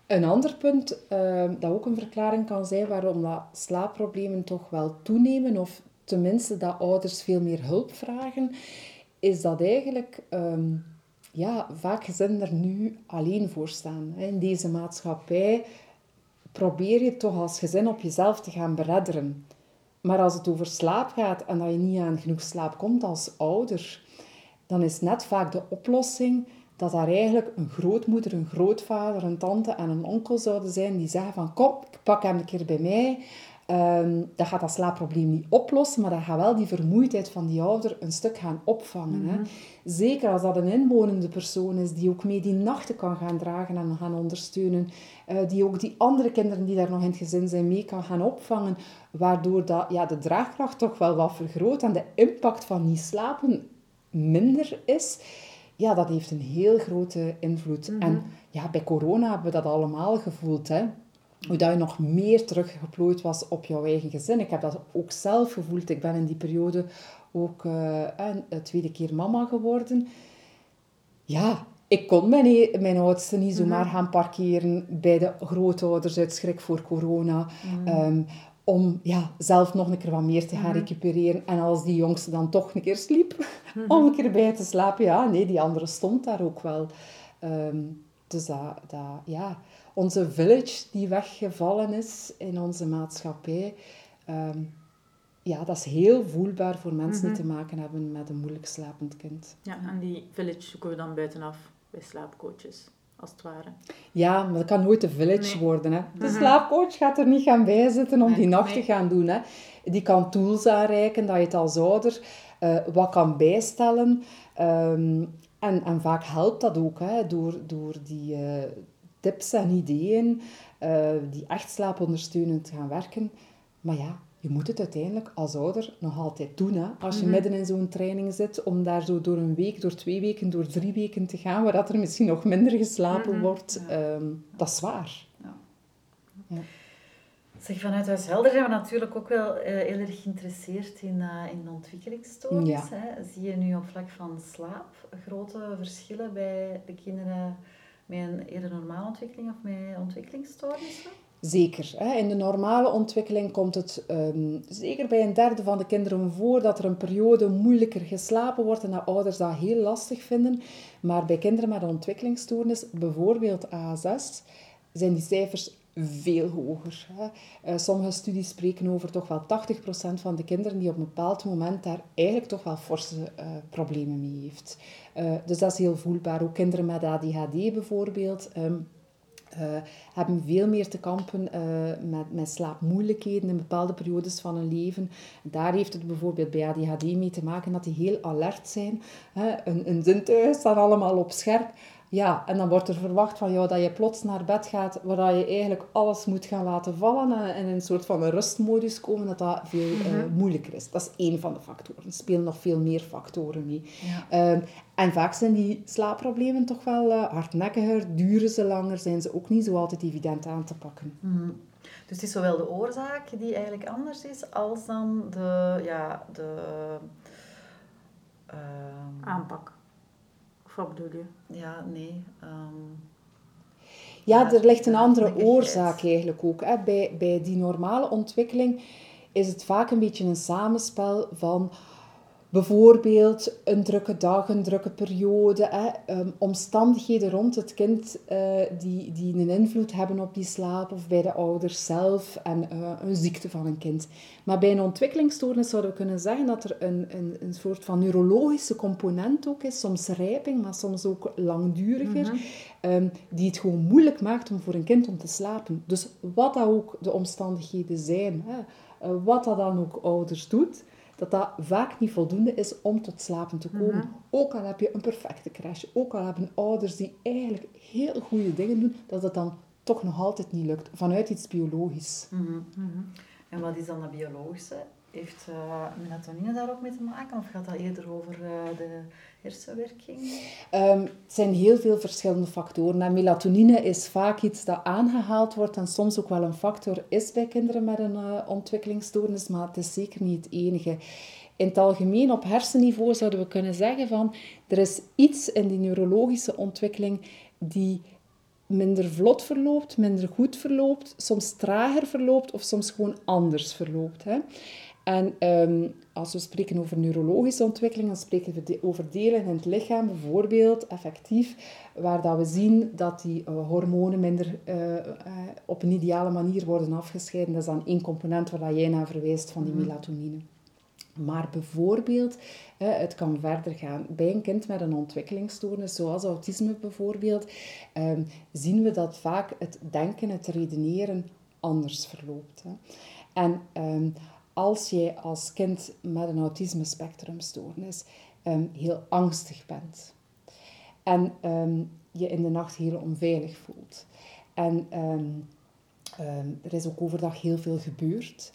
Een ander punt uh, dat ook een verklaring kan zijn waarom dat slaapproblemen toch wel toenemen, of tenminste dat ouders veel meer hulp vragen, is dat eigenlijk um, ja, vaak gezinnen er nu alleen voor staan. In deze maatschappij probeer je toch als gezin op jezelf te gaan beredderen. Maar als het over slaap gaat en dat je niet aan genoeg slaap komt als ouder, dan is net vaak de oplossing dat daar eigenlijk een grootmoeder, een grootvader, een tante en een onkel zouden zijn die zeggen van kom, pak hem een keer bij mij. Um, dat gaat dat slaapprobleem niet oplossen, maar dat gaat wel die vermoeidheid van die ouder een stuk gaan opvangen. hè. Mhm. Zeker als dat een inwonende persoon is die ook mee die nachten kan gaan dragen en gaan ondersteunen. Uh, die ook die andere kinderen die daar nog in het gezin zijn mee kan gaan opvangen. Waardoor dat, ja, de draagkracht toch wel wat vergroot en de impact van niet slapen minder is. Ja, dat heeft een heel grote invloed. Mhm. En ja, bij corona hebben we dat allemaal gevoeld. Hè hoe dat je nog meer teruggeplooid was op jouw eigen gezin. Ik heb dat ook zelf gevoeld. Ik ben in die periode ook uh, een tweede keer mama geworden. Ja, ik kon mijn, e-, mijn oudste niet zomaar mhm. gaan parkeren bij de grootouders uit schrik voor corona. Mhm. Ehm, om ja, zelf nog een keer wat meer te gaan recupereren. En als die jongste dan toch een keer sliep, [LAUGHS] om een keer bij te slapen, ja, nee, die andere stond daar ook wel. Ehm, dus dat, dat, ja, onze village die weggevallen is in onze maatschappij, ehm, ja, dat is heel voelbaar voor mensen die te maken hebben met een moeilijk slapend kind. Ja, en die village zoeken we dan buitenaf bij slaapcoaches, als het ware. Ja, maar dat kan nooit een village worden. Hè. De slaapcoach gaat er niet gaan bijzitten om die nacht te gaan doen. Hè. Die kan tools aanreiken dat je het als ouder eh, wat kan bijstellen. Ehm, en, en vaak helpt dat ook hè, door, door die eh, tips en ideeën eh, die echt slaapondersteunend te gaan werken. Maar ja, je moet het uiteindelijk als ouder nog altijd doen. Hè? Als je midden in zo'n training zit, om daar zo door een week, door twee weken, door drie weken te gaan, waar dat er misschien nog minder geslapen wordt, ehm, dat is zwaar. Zeg, vanuit Huis Helder zijn we natuurlijk ook wel eh, heel erg geïnteresseerd in, uh, in ontwikkelingsstoornis. Ja. Hè. Zie je nu op vlak van slaap grote verschillen bij de kinderen met een eerder normale ontwikkeling of met ontwikkelingsstoornissen? Zeker. In de normale ontwikkeling komt het ehm, zeker bij een derde van de kinderen voor dat er een periode moeilijker geslapen wordt en dat ouders dat heel lastig vinden. Maar bij kinderen met een ontwikkelingsstoornis, bijvoorbeeld ASS, zijn die cijfers veel hoger. Eh, sommige studies spreken over toch wel 80% van de kinderen die op een bepaald moment daar eigenlijk toch wel forse eh, problemen mee heeft. Eh, dus dat is heel voelbaar. Ook kinderen met ADHD bijvoorbeeld. ehm, eh, hebben veel meer te kampen eh, met, met slaapmoeilijkheden in bepaalde periodes van hun leven. Daar heeft het bijvoorbeeld bij ADHD mee te maken dat die heel alert zijn. Hè. Een, een zintuigen staan allemaal op scherp. Ja, en dan wordt er verwacht van jou dat je plots naar bed gaat, waar je eigenlijk alles moet gaan laten vallen en en in een soort van een rustmodus komen, dat dat veel eh, moeilijker is. Dat is één van de factoren. Er spelen nog veel meer factoren mee. Ehm, en vaak zijn die slaapproblemen toch wel eh, hardnekkiger, duren ze langer, zijn ze ook niet zo altijd evident aan te pakken. Dus het is zowel de oorzaak die eigenlijk anders is, als dan de, ja, de ehm, Aanpak. Wat bedoel je? ja, nee, ehm, Ja, Ja, er ligt een de andere oorzaak eigenlijk ook. Hè. Bij, bij die normale ontwikkeling is het vaak een beetje een samenspel van bijvoorbeeld een drukke dag, een drukke periode, hè, ehm, omstandigheden rond het kind eh, die, die een invloed hebben op die slaap of bij de ouders zelf en eh, een ziekte van een kind. Maar bij een ontwikkelingsstoornis zouden we kunnen zeggen dat er een, een, een soort van neurologische component ook is, soms rijping, maar soms ook langduriger, ehm, die het gewoon moeilijk maakt om voor een kind om te slapen. Dus wat dat ook de omstandigheden zijn, hè, eh, wat dat dan ook ouders doet, dat dat vaak niet voldoende is om tot slapen te komen. Ook al heb je een perfecte crash, ook al hebben ouders die eigenlijk heel goede dingen doen, dat het dan toch nog altijd niet lukt, vanuit iets biologisch. En wat is dan dat biologische? Heeft eh, melatonine daar ook mee te maken? Of gaat dat eerder over eh, de hersenwerking? Ehm, het zijn heel veel verschillende factoren. En melatonine is vaak iets dat aangehaald wordt en soms ook wel een factor is bij kinderen met een eh, ontwikkelingsstoornis, maar het is zeker niet het enige. In het algemeen, op hersenniveau, zouden we kunnen zeggen van er is iets in die neurologische ontwikkeling die minder vlot verloopt, minder goed verloopt, soms trager verloopt of soms gewoon anders verloopt. Hè. En ehm, als we spreken over neurologische ontwikkeling, dan spreken we over delen in het lichaam, bijvoorbeeld effectief, waar dat we zien dat die eh, hormonen minder eh, eh, op een ideale manier worden afgescheiden. Dat is dan één component waar dat jij naar verwijst van die melatonine. Maar bijvoorbeeld, het kan verder gaan. Bij een kind met een ontwikkelingsstoornis, zoals autisme bijvoorbeeld, ehm, zien we dat vaak het denken, het redeneren anders verloopt. En ehm, als jij als kind met een autisme-spectrumstoornis ehm, heel angstig bent en ehm, je in de nacht heel onveilig voelt en ehm, er is ook overdag heel veel gebeurd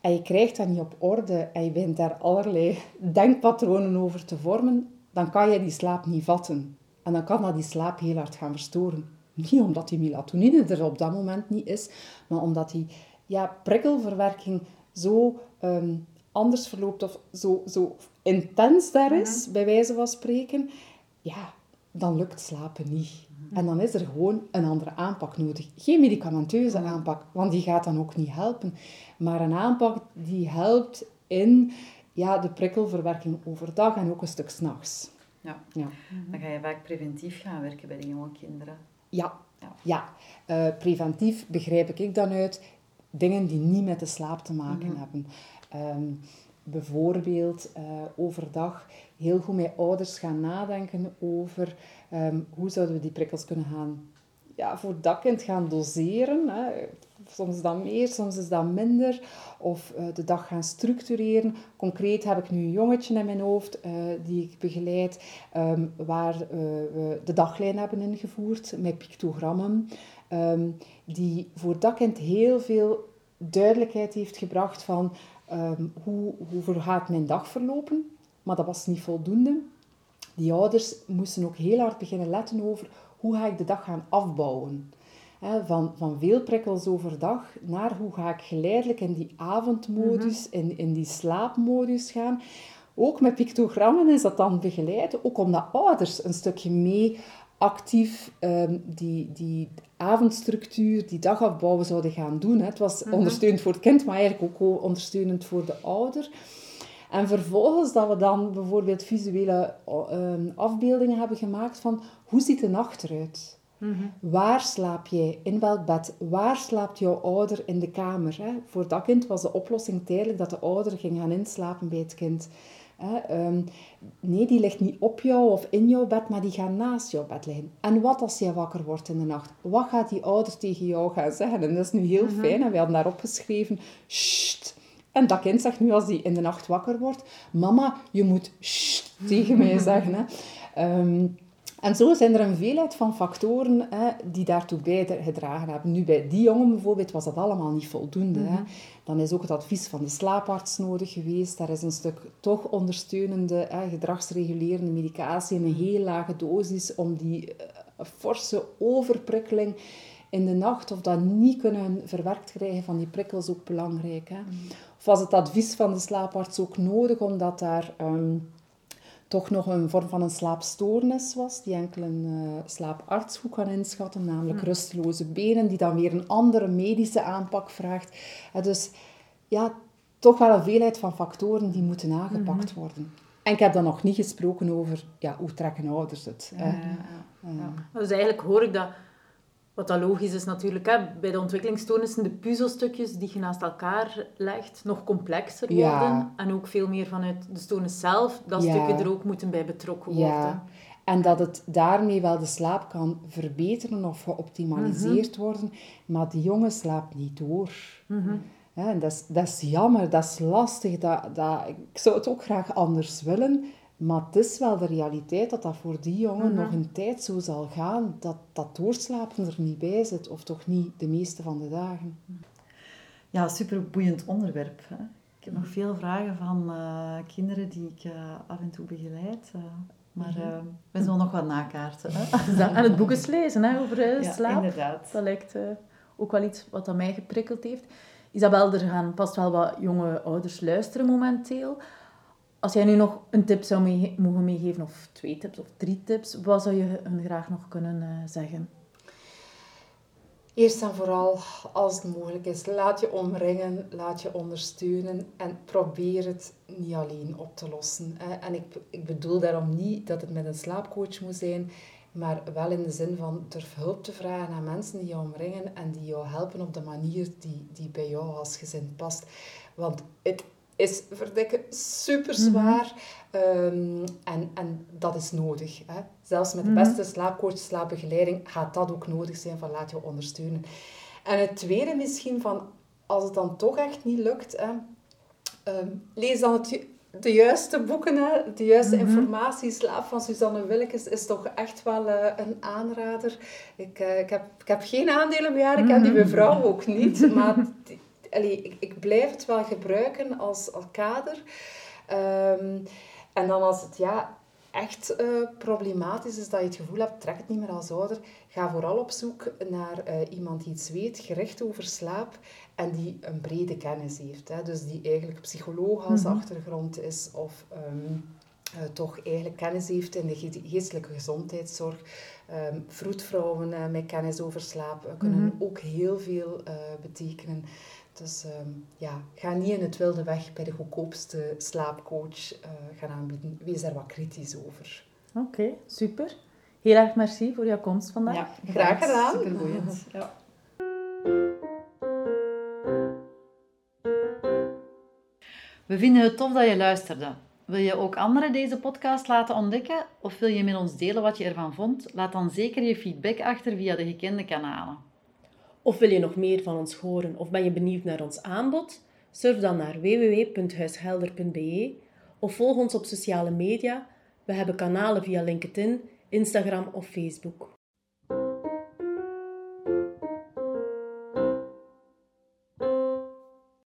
en je krijgt dat niet op orde en je begint daar allerlei denkpatronen over te vormen, dan kan je die slaap niet vatten. En dan kan dat die slaap heel hard gaan verstoren. Niet omdat die melatonine er op dat moment niet is, maar omdat die ja, prikkelverwerking zo ehm, anders verloopt of zo, zo intens daar is, bij wijze van spreken, ja, dan lukt slapen niet. En dan is er gewoon een andere aanpak nodig. Geen medicamenteuze aanpak, want die gaat dan ook niet helpen. Maar een aanpak die helpt in ja, de prikkelverwerking overdag en ook een stuk s'nachts. Ja. Ja. Dan ga je vaak preventief gaan werken bij de jonge kinderen. Ja, Ja. ja. Eh, preventief begrijp ik dan uit dingen die niet met de slaap te maken hebben. Ehm, bijvoorbeeld eh, overdag heel goed met ouders gaan nadenken over ehm, hoe zouden we die prikkels kunnen gaan ja, voor dat kind gaan doseren. Hè. Soms is dat meer, soms is dat minder. Of eh, de dag gaan structureren. Concreet heb ik nu een jongetje in mijn hoofd eh, die ik begeleid, ehm, waar we de daglijn hebben ingevoerd met pictogrammen. Ehm, die voor dat kind heel veel duidelijkheid heeft gebracht van ehm, hoe, hoe gaat mijn dag verlopen. Maar dat was niet voldoende. Die ouders moesten ook heel hard beginnen letten over hoe ga ik de dag gaan afbouwen. Van, van veel prikkels overdag naar hoe ga ik geleidelijk in die avondmodus, in, in die slaapmodus gaan. Ook met pictogrammen is dat dan begeleid, ook omdat ouders een stukje mee actief ehm, die, die avondstructuur, die dagafbouwen zouden gaan doen. Hè. Het was ondersteunend voor het kind, maar eigenlijk ook ondersteunend voor de ouder. En vervolgens dat we dan bijvoorbeeld visuele ehm, afbeeldingen hebben gemaakt van hoe ziet de nacht eruit? Waar slaap jij? In welk bed? Waar slaapt jouw ouder in de kamer? Hè? Voor dat kind was de oplossing tijdelijk dat de ouder ging gaan inslapen bij het kind. Hè? Ehm, nee, die ligt niet op jou of in jouw bed, maar die gaat naast jouw bed liggen. En wat als jij wakker wordt in de nacht? Wat gaat die ouder tegen jou gaan zeggen? En dat is nu heel fijn. En we hadden daarop geschreven, Sst. En dat kind zegt nu als hij in de nacht wakker wordt, mama, je moet Sst tegen mij [LAUGHS] zeggen. Hè? Ehm, en zo zijn er een veelheid van factoren hè, die daartoe bijgedragen hebben. Nu, bij die jongen bijvoorbeeld was dat allemaal niet voldoende. hè. Dan is ook het advies van de slaaparts nodig geweest. Daar is een stuk toch ondersteunende, hè, gedragsregulerende medicatie in een heel lage dosis om die eh, forse overprikkeling in de nacht of dat niet kunnen verwerkt krijgen van die prikkels ook belangrijk. Hè. Of was het advies van de slaaparts ook nodig omdat daar... ehm, toch nog een vorm van een slaapstoornis was, die enkel een eh, slaaparts goed kan inschatten, namelijk rusteloze benen, die dan weer een andere medische aanpak vraagt. Eh, dus ja, toch wel een veelheid van factoren die moeten aangepakt worden. En ik heb dan nog niet gesproken over ja, hoe trekken ouders het. hè. Ja. Dus eigenlijk hoor ik dat, wat dat logisch is natuurlijk, hè, bij de ontwikkelingsstoornissen de puzzelstukjes die je naast elkaar legt nog complexer worden. Ja. En ook veel meer vanuit de stoornis zelf, dat Ja. stukje er ook moeten bij betrokken worden. Ja, en dat het daarmee wel de slaap kan verbeteren of geoptimaliseerd Mhm. worden, maar die jongen slaapt niet door. Hè, en dat, is, dat is jammer, dat is lastig. Dat, dat, ik zou het ook graag anders willen, maar het is wel de realiteit dat dat voor die jongen Mhm. nog een tijd zo zal gaan, dat dat doorslapen er niet bij zit, of toch niet de meeste van de dagen. Ja, super boeiend onderwerp. Hè. Ik heb nog veel vragen van eh, kinderen die ik eh, af en toe begeleid. eh, maar eh, we zullen nog wat nakaarten. Hè. Dus dat- en het boek eens lezen hè, over eh, Ja, slaap. inderdaad. Dat lijkt ook wel iets wat aan mij geprikkeld heeft. Isabel, er gaan past wel wat jonge ouders luisteren momenteel. Als jij nu nog een tip zou mogen meegeven, of twee tips of drie tips, wat zou je hun graag nog kunnen eh, zeggen? Eerst en vooral, als het mogelijk is, laat je omringen, laat je ondersteunen en probeer het niet alleen op te lossen. En ik, ik bedoel daarom niet dat het met een slaapcoach moet zijn, maar wel in de zin van durf hulp te vragen aan mensen die je omringen en die jou helpen op de manier die, die bij jou als gezin past. Want het is verdikken super zwaar ehm, en, en dat is nodig. Hè. Zelfs met de beste slaapcoach, slaapbegeleiding gaat dat ook nodig zijn van laat je ondersteunen. En het tweede misschien van als het dan toch echt niet lukt, hè, ehm, lees dan het, de juiste boeken, hè, de juiste informatie. Slaap van Suzanne Willekes is toch echt wel eh, een aanrader. Ik, eh, ik, heb, ik heb geen aandelen meer, ik ken die mevrouw ook niet, maar allee, ik, ik blijf het wel gebruiken als, als kader. Ehm, en dan als het ja, echt eh, problematisch is dat je het gevoel hebt, trek het niet meer als ouder, ga vooral op zoek naar eh, iemand die iets weet, gericht over slaap en die een brede kennis heeft. Hè? Dus die eigenlijk psycholoog als achtergrond is of... ehm, toch eigenlijk kennis heeft in de geestelijke gezondheidszorg. Um, vroedvrouwen met kennis over slaap kunnen mhm. ook heel veel betekenen. Dus ehm, ja, ga niet in het wilde weg bij de goedkoopste slaapcoach gaan aanbieden. Wees daar wat kritisch over. Oké, super. Heel erg merci voor jouw komst vandaag. Ja, graag gedaan. Supergoed. [LAUGHS] Ja. We vinden het tof dat je luisterde. Wil je ook anderen deze podcast laten ontdekken of wil je met ons delen wat je ervan vond? Laat dan zeker je feedback achter via de gekende kanalen. Of wil je nog meer van ons horen of ben je benieuwd naar ons aanbod? Surf dan naar www.huishelder.be of volg ons op sociale media. We hebben kanalen via LinkedIn, Instagram of Facebook.